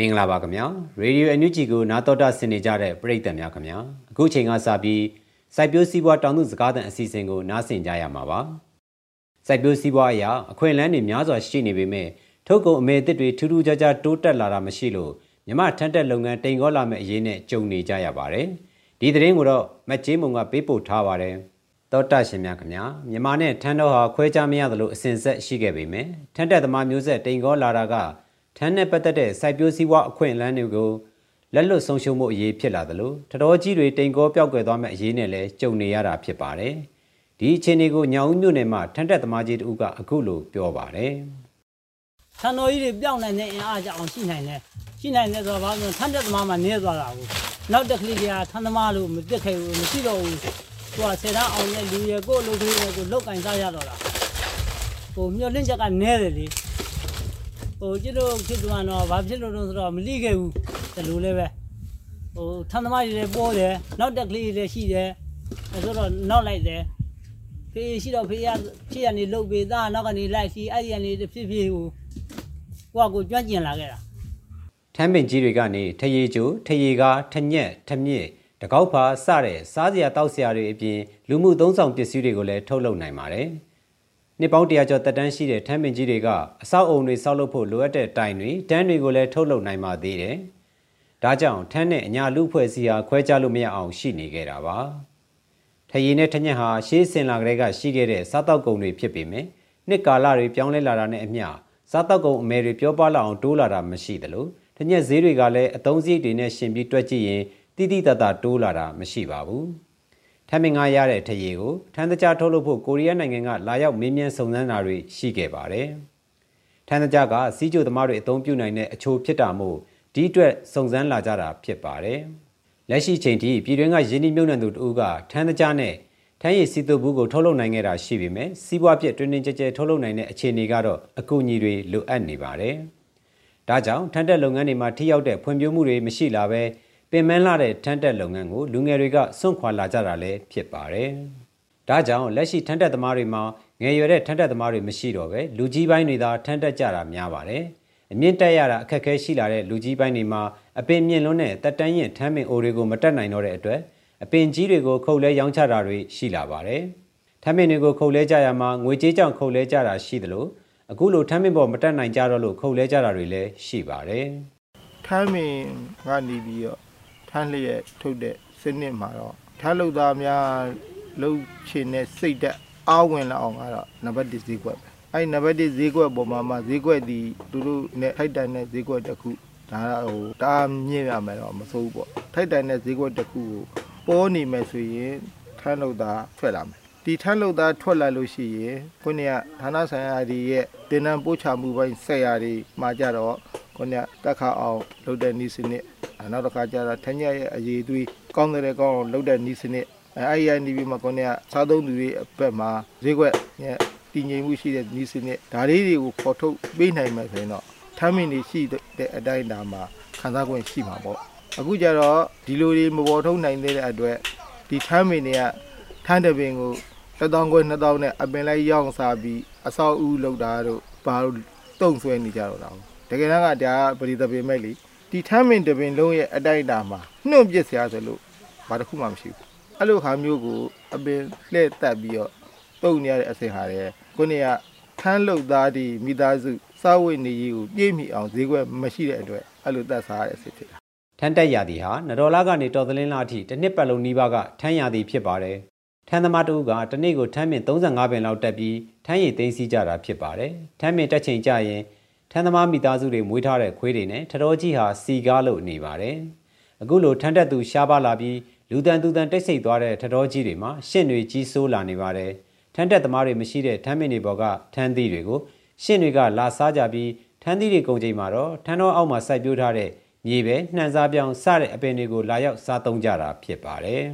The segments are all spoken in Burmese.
မင်္ဂလာပါခင်ဗျာရေဒီယိုအန်ယူဂျီကိုနာတော်တာဆင်နေကြတဲ့ပရိသတ်များခင်ဗျာအခုချိန်ကစပြီးစိုက်ပျိုးစည်းပွားတောင်သူစကားသံအစီအစဉ်ကိုနားဆင်ကြရမှာပါစိုက်ပျိုးစည်းပွားအရာအခွင့်အလမ်းတွေများစွာရှိနေပေမဲ့ထုတ်ကုန်အမေအသစ်တွေထူးထူးခြားခြားတိုးတက်လာတာမရှိလို့မြမထန်းတက်လုပ်ငန်းတိမ်ကောလာမဲ့အရေးနဲ့ကြုံနေကြရပါတယ်ဒီသတင်းကိုတော့မတ်ကျေးမုံကပေးပို့ထားပါတယ်တောတရှင်များခင်ဗျာမြန်မာနဲ့ထန်းတော်ဟာခွဲခြားမရသလိုအစဉ်ဆက်ရှိခဲ့ပေမဲ့ထန်းတက်သမားမျိုးဆက်တိမ်ကောလာတာက ထန်းနဲ့ပတ်သက်တဲ့စိုက်ပျိုးစည်းဝါအခွင့်အလမ်းတွေကိုလက်လွတ်ဆုံးရှုံးမှုအရေးဖြစ်လာသလိုထတော်ကြီးတွေတိမ်ကောပြောက်ကွယ်သွားမဲ့အရေးနဲ့လည်းကြုံနေရတာဖြစ်ပါတယ်ဒီအခြေအနေကိုညောင်ဦးမြို့နယ်မှာထန်းတက်သမားကြီးတို့ကအခုလိုပြောပါတယ်ထန်တော်ကြီးတွေပြောင်းနိုင်တဲ့အင်အားကြောင့်ရှိနိုင်တယ်ရှိနိုင်တယ်ဆိုတော့ဘာလို့ထန်တက်သမားမှနေသွားတာကိုနောက်တက်ကလေးတွေကထန်သမားလို့မတက်ခဲ့ဘူးမရှိတော့ဘူးသူကဆယ်တန်းအောင်ရဲ့လူရဲ့ကိုယ့်လူတွေကကိုလောက်ကင်စားရတော့တာဟိုမျောလင့်ချက်ကနဲတယ်လေ ဟိုကျတို့ဖြစ်သွားတော့ဘာဖြစ်လို့လဲဆိုတော့မလိခဲ့ဘူးဒီလိုလည်းပဲဟိုထန်သမားတွေလည်းပေါ်တယ်နောက်တက်ကလေးတွေလည်းရှိတယ်ဆိုတော့နောက်လိုက်တယ်ဖေးရှိတော့ဖေးရဖြစ်ရနေလုတ်ပေးသားနောက်ကနေလိုက်စီအဲ့ဒီကနေဖြစ်ဖြစ်ဟိုကိုကကိုကြွန့်ကျင်လာခဲ့တာထမ်းပင်ကြီးတွေကနေထရေကျိုထရေကားထညက်ထမြစ်တကောက်ဖာစတဲ့စားစရာတောက်စရာတွေအပြင်လူမှုသုံးဆောင်ပစ္စည်းတွေကိုလည်းထုတ်လုပ်နိုင်ပါတယ်။ နှစ်ပေါင်းတရာကျော်တက်တန်းရှိတဲ့ထမ်းပင်ကြီးတွေကအဆောက်အုံတွေဆောက်လုပ်ဖို့လိုအပ်တဲ့တိုင်တွေတန်းတွေကိုလည်းထုတ်လုပ်နိုင်ပါသေးတယ်။ဒါကြောင့်ထမ်းနဲ့အညာလူဖွဲ့စည်းဟာခွဲခြားလို့မရအောင်ရှိနေခဲ့တာပါ။ထရေနဲ့ထညက်ဟာရှေးစင်လာကလေးကရှိခဲ့တဲ့စားတောက်ကုန်တွေဖြစ်ပေမဲ့နှစ်ကာလတွေပြောင်းလဲလာတာနဲ့အမျှစားတောက်ကုန်အမဲတွေပြောပလာအောင်တိုးလာတာမရှိသလိုထညက်ဈေးတွေကလည်းအတုံးစည်းတွေနဲ့ရှင်ပြီးတွက်ကြည့်ရင်တိတိတတ်တာတိုးလာတာမရှိပါဘူး။ ထမ်းမင်္ဂရတဲ့ထရေကိုထမ်းတကြားထုတ်လုပ်ဖို့ကိုရီးယားနိုင်ငံကလာရောက်မင်းမြန်းစုံစမ်းတာတွေရှိခဲ့ပါတယ်။ထမ်းတကြားကစီးကျိုသမားတွေအသုံးပြုနိုင်တဲ့အချိုးဖြစ်တာမို့ဒီအတွက်စုံစမ်းလာကြတာဖြစ်ပါတယ်။လက်ရှိချိန်ထိပြည်တွင်းကရင်းနှီးမြှုပ်နှံသူတို့ကထမ်းတကြားနဲ့ထမ်းရည်စီတုပ်ဘူးကိုထုတ်လုပ်နိုင်ခဲ့တာရှိပေမဲ့စီးပွားပြည့်တွင်တွင်ကြဲကြဲထုတ်လုပ်နိုင်တဲ့အခြေအနေကတော့အကူအညီတွေလိုအပ်နေပါတယ်။ဒါကြောင့်ထမ်းတက်လုပ်ငန်းတွေမှာထိရောက်တဲ့ဖွံ့ဖြိုးမှုတွေမရှိလာဘဲ ပင်မလာတဲ့ထမ်းတက်လုပ်ငန်းကိုလူငယ်တွေကစွန့်ခွာလာကြတာလည်းဖြစ်ပါတယ်။ဒါကြောင့်လက်ရှိထမ်းတက်သမားတွေမှာငယ်ရွယ်တဲ့ထမ်းတက်သမားတွေမရှိတော့ပဲလူကြီးပိုင်းတွေသာထမ်းတက်ကြတာများပါတယ်။အမြင့်တက်ရတာအခက်အခဲရှိလာတဲ့လူကြီးပိုင်းတွေမှာအပင်မြင့်လွန်းတဲ့တက်တန်းရင်ထမ်းပင်အိုတွေကိုမတက်နိုင်တော့တဲ့အတွက်အပင်ကြီးတွေကိုခုတ်လဲရောင်းချတာတွေရှိလာပါတယ်။ထမ်းပင်တွေကိုခုတ်လဲကြရမှာငွေကြေးကြောင့်ခုတ်လဲကြတာရှိသလိုအခုလိုထမ်းပင်ပေါ်မတက်နိုင်ကြတော့လို့ခုတ်လဲကြတာတွေလည်းရှိပါတယ်။ထမ်းမင်ကနေပြီးတော့ ထမ်းလျက်ထုတ်တဲ့စနစ်မှာတော့ထမ်းလုပ်သားများလှုပ်ချင်တဲ့စိတ်ဓာတ်အားဝင်လာအောင်ကတော့နံပါတ်1ဈေးကွက်ပဲအဲ့ဒီနံပါတ်1ဈေးကွက်ပေါ်မှာမှဈေးကွက်ဒီသူတို့နဲ့ထိုက်တန်တဲ့ဈေးကွက်တစ်ခုဒါဟိုတားမြင့်ရမယ်တော့မဆိုးဘူးပေါ့ထိုက်တန်တဲ့ဈေးကွက်တစ်ခုကိုပေါ်နေမယ်ဆိုရင်ထမ်းလုပ်သားထွက်လာမယ်ဒီထမ်းလုပ်သားထွက်လာလို့ရှိရင်ခုနကဌာနဆိုင်ရာတွေရဲ့တင်နန်းပို့ချမှုပိုင်းဆက်ရာတွေမှာကြတော့ခုနကတက်ခါအောင်လုပ်တဲ့နည်းစနစ်အဲ နောက်တစ်ခါကျတော့ထညက်ရဲ့အရေးသွေးကောင်းတဲ့ကောင်းအောင်လုပ်တဲ့နည်းစနစ်အဲအဲ့ဒီကနေပြီးမှခုနကစားသုံးသူတွေအဘက်မှာဈေးကွက်ရဲ့တည်ငြိမ်မှုရှိတဲ့နည်းစနစ်ဒါလေးတွေကိုခေါ်ထုတ်ပေးနိုင်မယ်ဆိုရင်တော့ထမ်းမင်းတွေရှိတဲ့အတိုင်းအတာမှာခံစား권ရှိမှာပေါ့အခုကျတော့ဒီလိုတွေမပေါ်ထုတ်နိုင်သေးတဲ့အတွက်ဒီထမ်းမင်းတွေကထမ်းတဲ့ပင်ကိုတစ်တောင်းခွဲနှစ်တောင်းနဲ့အပင်လိုက်ရောင်းစားပြီးအဆောက်အဦလောက်တာတို့ဘာလို့တုံ့ဆွဲနေကြတော့တာတကယ်တမ်းကဒါကပရိသတ်ပင်မဲ့လေ ဒီထမ်းမင်တပင်လုံးရဲ့အတိုက်အတာမှာနှုတ်ပစ်စရာဆိုလို့ဘာတစ်ခုမှမရှိဘူးအဲ့လိုဟာမျိုးကိုအပင်လှည့်တက်ပြီးတော့တုံနေရတဲ့အစင်ဟာတဲ့ခုနေကထမ်းလုတ်သားဒီမိသားစုစားဝတ်နေရေးကိုပြည့်မီအောင်ဈေးကွက်မရှိတဲ့အတွက်အဲ့လိုတက်စားရတဲ့အစင်ဖြစ်တာထန်းတက်ရာသီဟာနတော်လာကနေတော်သလင်းလာအထိတစ်နှစ်ပတ်လုံးနီးပါးကထန်းရာသီဖြစ်ပါတယ်။ထန်းသမားတူကတစ်နေ့ကိုထန်းမြင့်35ပင်လောက်တက်ပြီးထန်းရည်သိမ်းစီးကြတာဖြစ်ပါတယ်။ထန်းမြင့်တက်ချိန်ကြရင် ထန်းသမားမိသားစုတွေမွေးထားတဲ့ခွေးတွေနဲ့ထတော်ကြီးဟာစီကားလို့နေပါတယ်။အခုလိုထန်းတက်သူရှားပါလာပြီးလူတန်သူတန်တိတ်ဆိတ်သွားတဲ့ထတော်ကြီးတွေမှာရှင့်တွေကြီးဆိုးလာနေပါတယ်။ထန်းတက်သမားတွေမရှိတဲ့ထန်းမြင့်တွေပေါ်ကထန်းသီးတွေကိုရှင့်တွေကလာစားကြပြီးထန်းသီးတွေကုန်ချိန်မှာတော့ထန်းတော်အောက်မှာစိုက်ပျိုးထားတဲ့မြေပဲနှံစားပြောင်းစတဲ့အပင်တွေကိုလာရောက်စားသုံးကြတာဖြစ်ပါတယ်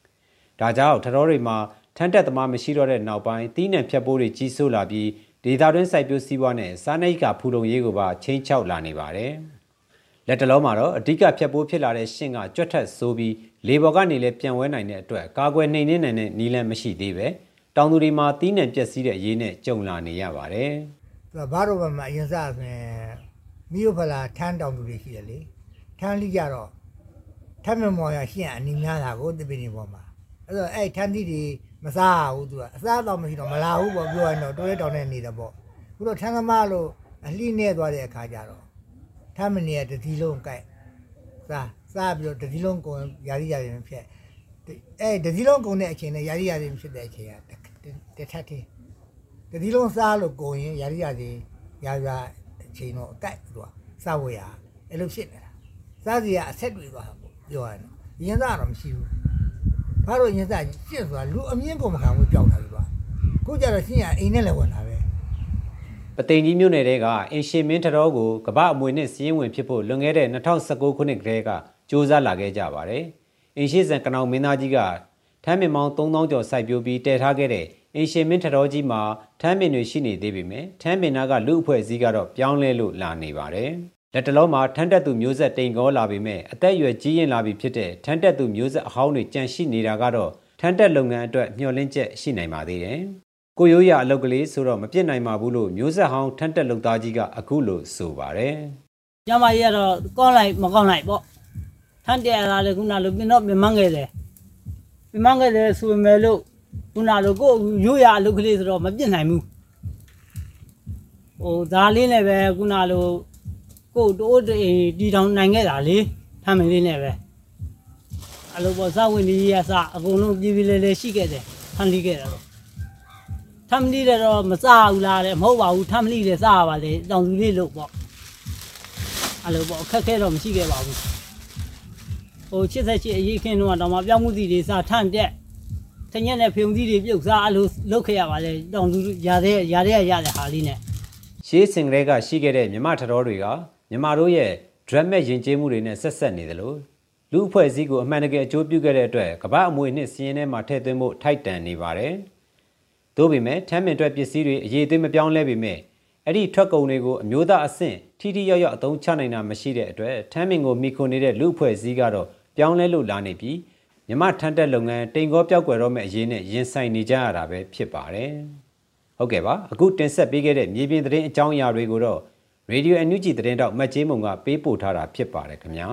။ဒါကြောင့်ထတော်တွေမှာထန်းတက်သမားမရှိတော့တဲ့နောက်ပိုင်းတီးနှံဖြတ်ပိုးတွေကြီးစိုးလာပြီး ဒေသတွင်းစိုက်ပျိုးစည်းဝါးနဲ့စားနပ်ရိက္ခာဖူလုံရေးကိုပါချင်းချောက်လာနေပါတယ်။လက်တလုံးမှာတော့အဓိကဖြတ်ပိုးဖြစ်လာတဲ့ရှင့်ကကြွက်ထက်ဆိုးပြီးလေပေါ်ကနေလည်းပြန်ဝဲနိုင်တဲ့အတွက်ကာကွယ်နှိမ်နှင်းနိုင်တဲ့နီးလန်းမရှိသေးပဲတောင်သူတွေမှာတီးနှံပျက်စီးတဲ့အရေးနဲ့ကြုံလာနေရပါတယ်။သူကဘာတော့မှအရင်စားဆိုရင်မိယိုဖလာထမ်းတောင်သူတွေရှိတယ်လေထမ်းလိကြတော့ထမ်းမမော်ရရှင့်အနီးများတာကိုတပင်းနေပေါ်မှာအဲ့တော့အဲ့ထမ်းသီးတွေ မစားဘူးသူကအစားတော့မရှိတော့မလာဘူးပေါ့ပြောရင်တော့တိုးရဲတောင်နဲ့နေတယ်ပေါ့ခုတော့ထမ်းသမားလို့အလှိနဲ့သွားတဲ့အခါကျတော့ထမ်းမနေရတတိလုံးကြိုက်စားစားပြီးတော့တတိလုံးကုန်ယာရီယာရီဖြစ်အဲ့တတိလုံးကုန်တဲ့အချိန်နဲ့ယာရီယာရီဖြစ်တဲ့အချိန်ကတစ်ထပ်တည်းတတိလုံးစားလို့ကုန်ရင်ယာရီယာရီယာယာအချိန်တော့အကြိုက်သူကစားဖို့ရအဲ့လိုဖြစ်နေတာစားစီကအဆက်တွေသွားတာပေါ့ပြောရရင်တော့ရင်းစားတော့မရှိဘူး ဘာလို့ရင်းစားရှင်းဆိုတာလူအမြင့်ကုန်မခံဘူးကြောက်တာပြီပါခုကြတော့ရှင်းရအိမ်နဲ့လည်းဝင်လာပဲပသိမ်ကြီးမြို့နယ်တဲကအင်ရှင်မင်းထတော်ကိုကမ္ဘာအမွေနဲ့စီးရင်ဝင်ဖြစ်ဖို့လွန်ခဲ့တဲ့2019ခုနှစ်ကတည်းကစ조사လာခဲ့ကြပါတယ်။အင်ရှိဇန်ကနောင်မင်းသားကြီးကထမ်းပင်မောင်း3000ကျော်စိုက်ပျိုးပြီးတည်ထားခဲ့တဲ့အင်ရှင်မင်းထတော်ကြီးမှာထမ်းပင်တွေရှိနေသေးပေမဲ့ထမ်းပင်နာကလူအဖွဲ့အစည်းကတော့ပြောင်းလဲလို့လာနေပါတယ်။ လက်တလုံးမှာထမ်းတက်သူမျိုးဆက်တိမ်ကောလာပေမဲ့အသက်အရွယ်ကြီးရင်လာပြီဖြစ်တဲ့ထမ်းတက်သူမျိုးဆက်အဟောင်းတွေကြန့်ရှိနေတာကတော့ထမ်းတက်လုပ်ငန်းအတွက်မျှော်လင့်ချက်ရှိနိုင်ပါသေးတယ်။ကိုရိုးရအလုပ်ကလေးဆိုတော့မပြစ်နိုင်ပါဘူးလို့မျိုးဆက်ဟောင်းထန်းတက်လုပ်သားကြီးကအခုလိုဆိုပါတယ်ကျမကြီးကတော့ကောင်းလိုက်မကောင်းလိုက်ပေါ့ထန်တရားလာလေခုနလိုပြင်းတော့ပြမန်းခဲ့တယ်ပြမန်းခဲ့တယ်ဆိုပေမဲ့လို့ခုနလိုကိုရိုးရအလုပ်ကလေးဆိုတော့မပြစ်နိုင်ဘူးဟိုဒါလေးနဲ့ပဲခုနလို ကိုတိုးတေးတီတောင်နိုင်ခဲ့တာလေထမ်းမင်းလေးနဲ့ပဲအလုပ်ပေါ်စဝင်ကြီးရစအကုန်လုံးပြည်ပြည်လေးလေးရှိခဲ့တယ်ထမ်းလိခဲ့တယ်တော့ထမ်းလိတဲ့တော့မစားဘူးလားတဲ့မဟုတ်ပါဘူးထမ်းလိတဲ့စားရပါလေတောင်သူလေးလို့ပေါ့အဲ့လိုပေါ့အခက်ခဲတော့မရှိခဲ့ပါဘူးဟို88အရေးခင်းတော့တော့မှပြောင်းမှုစီတွေစားထမ်းတက်တညက်နဲ့ဖုံစီတွေပြုတ်စားအဲ့လိုလုပ်ခဲ့ရပါလေတောင်သူရတဲ့ရတဲ့ရတဲ့ဟာလေးနဲ့။ရှေးစင်ကလေးကရှိခဲ့တဲ့မြမထတော်တွေက မြမတို့ရဲ့ dramatic ယဉ်ကျေးမှုတွေနဲ့ဆက်ဆက်နေတယ်လို့လူအဖွဲ့အစည်းကိုအမှန်တကယ်အကျိုးပြုခဲ့တဲ့အတွက်ကမ္ဘာအမွေနှစ်စီးရင်ထဲမှာထည့်သွင်းဖို့ထိုက်တန်နေပါတယ်။သို့ပေမဲ့ထမ်းပင်အတွက်ပစ္စည်းတွေအရေးအသွေးမပြောင်းလဲပေမဲ့အဲ့ဒီထွက်ကုန်တွေကိုအမျိုးသားအဆင့်ထိထိရောက်ရောက်အသုံးချနိုင်တာမရှိတဲ့အတွက်ထမ်းပင်ကိုမိခွန်နေတဲ့လူအဖွဲ့အစည်းကတော့ပြောင်းလဲလို့လာနေပြီးမြမထမ်းတက်လုပ်ငန်းတိမ်ကောပြောက်ကွယ်တော့မဲ့အရေးနဲ့ရင်ဆိုင်နေကြရတာပဲဖြစ်ပါတယ်။ဟုတ်ကဲ့ပါအခုတင်ဆက်ပေးခဲ့တဲ့မြေပြင်သတင်းအကြောင်းအရာတွေကိုတော့ Radio NUG သတင်းတောက်မတ်ကျေးမုံကပေးပို့ထားတာဖြစ်ပါတယ်ခင်ဗျာ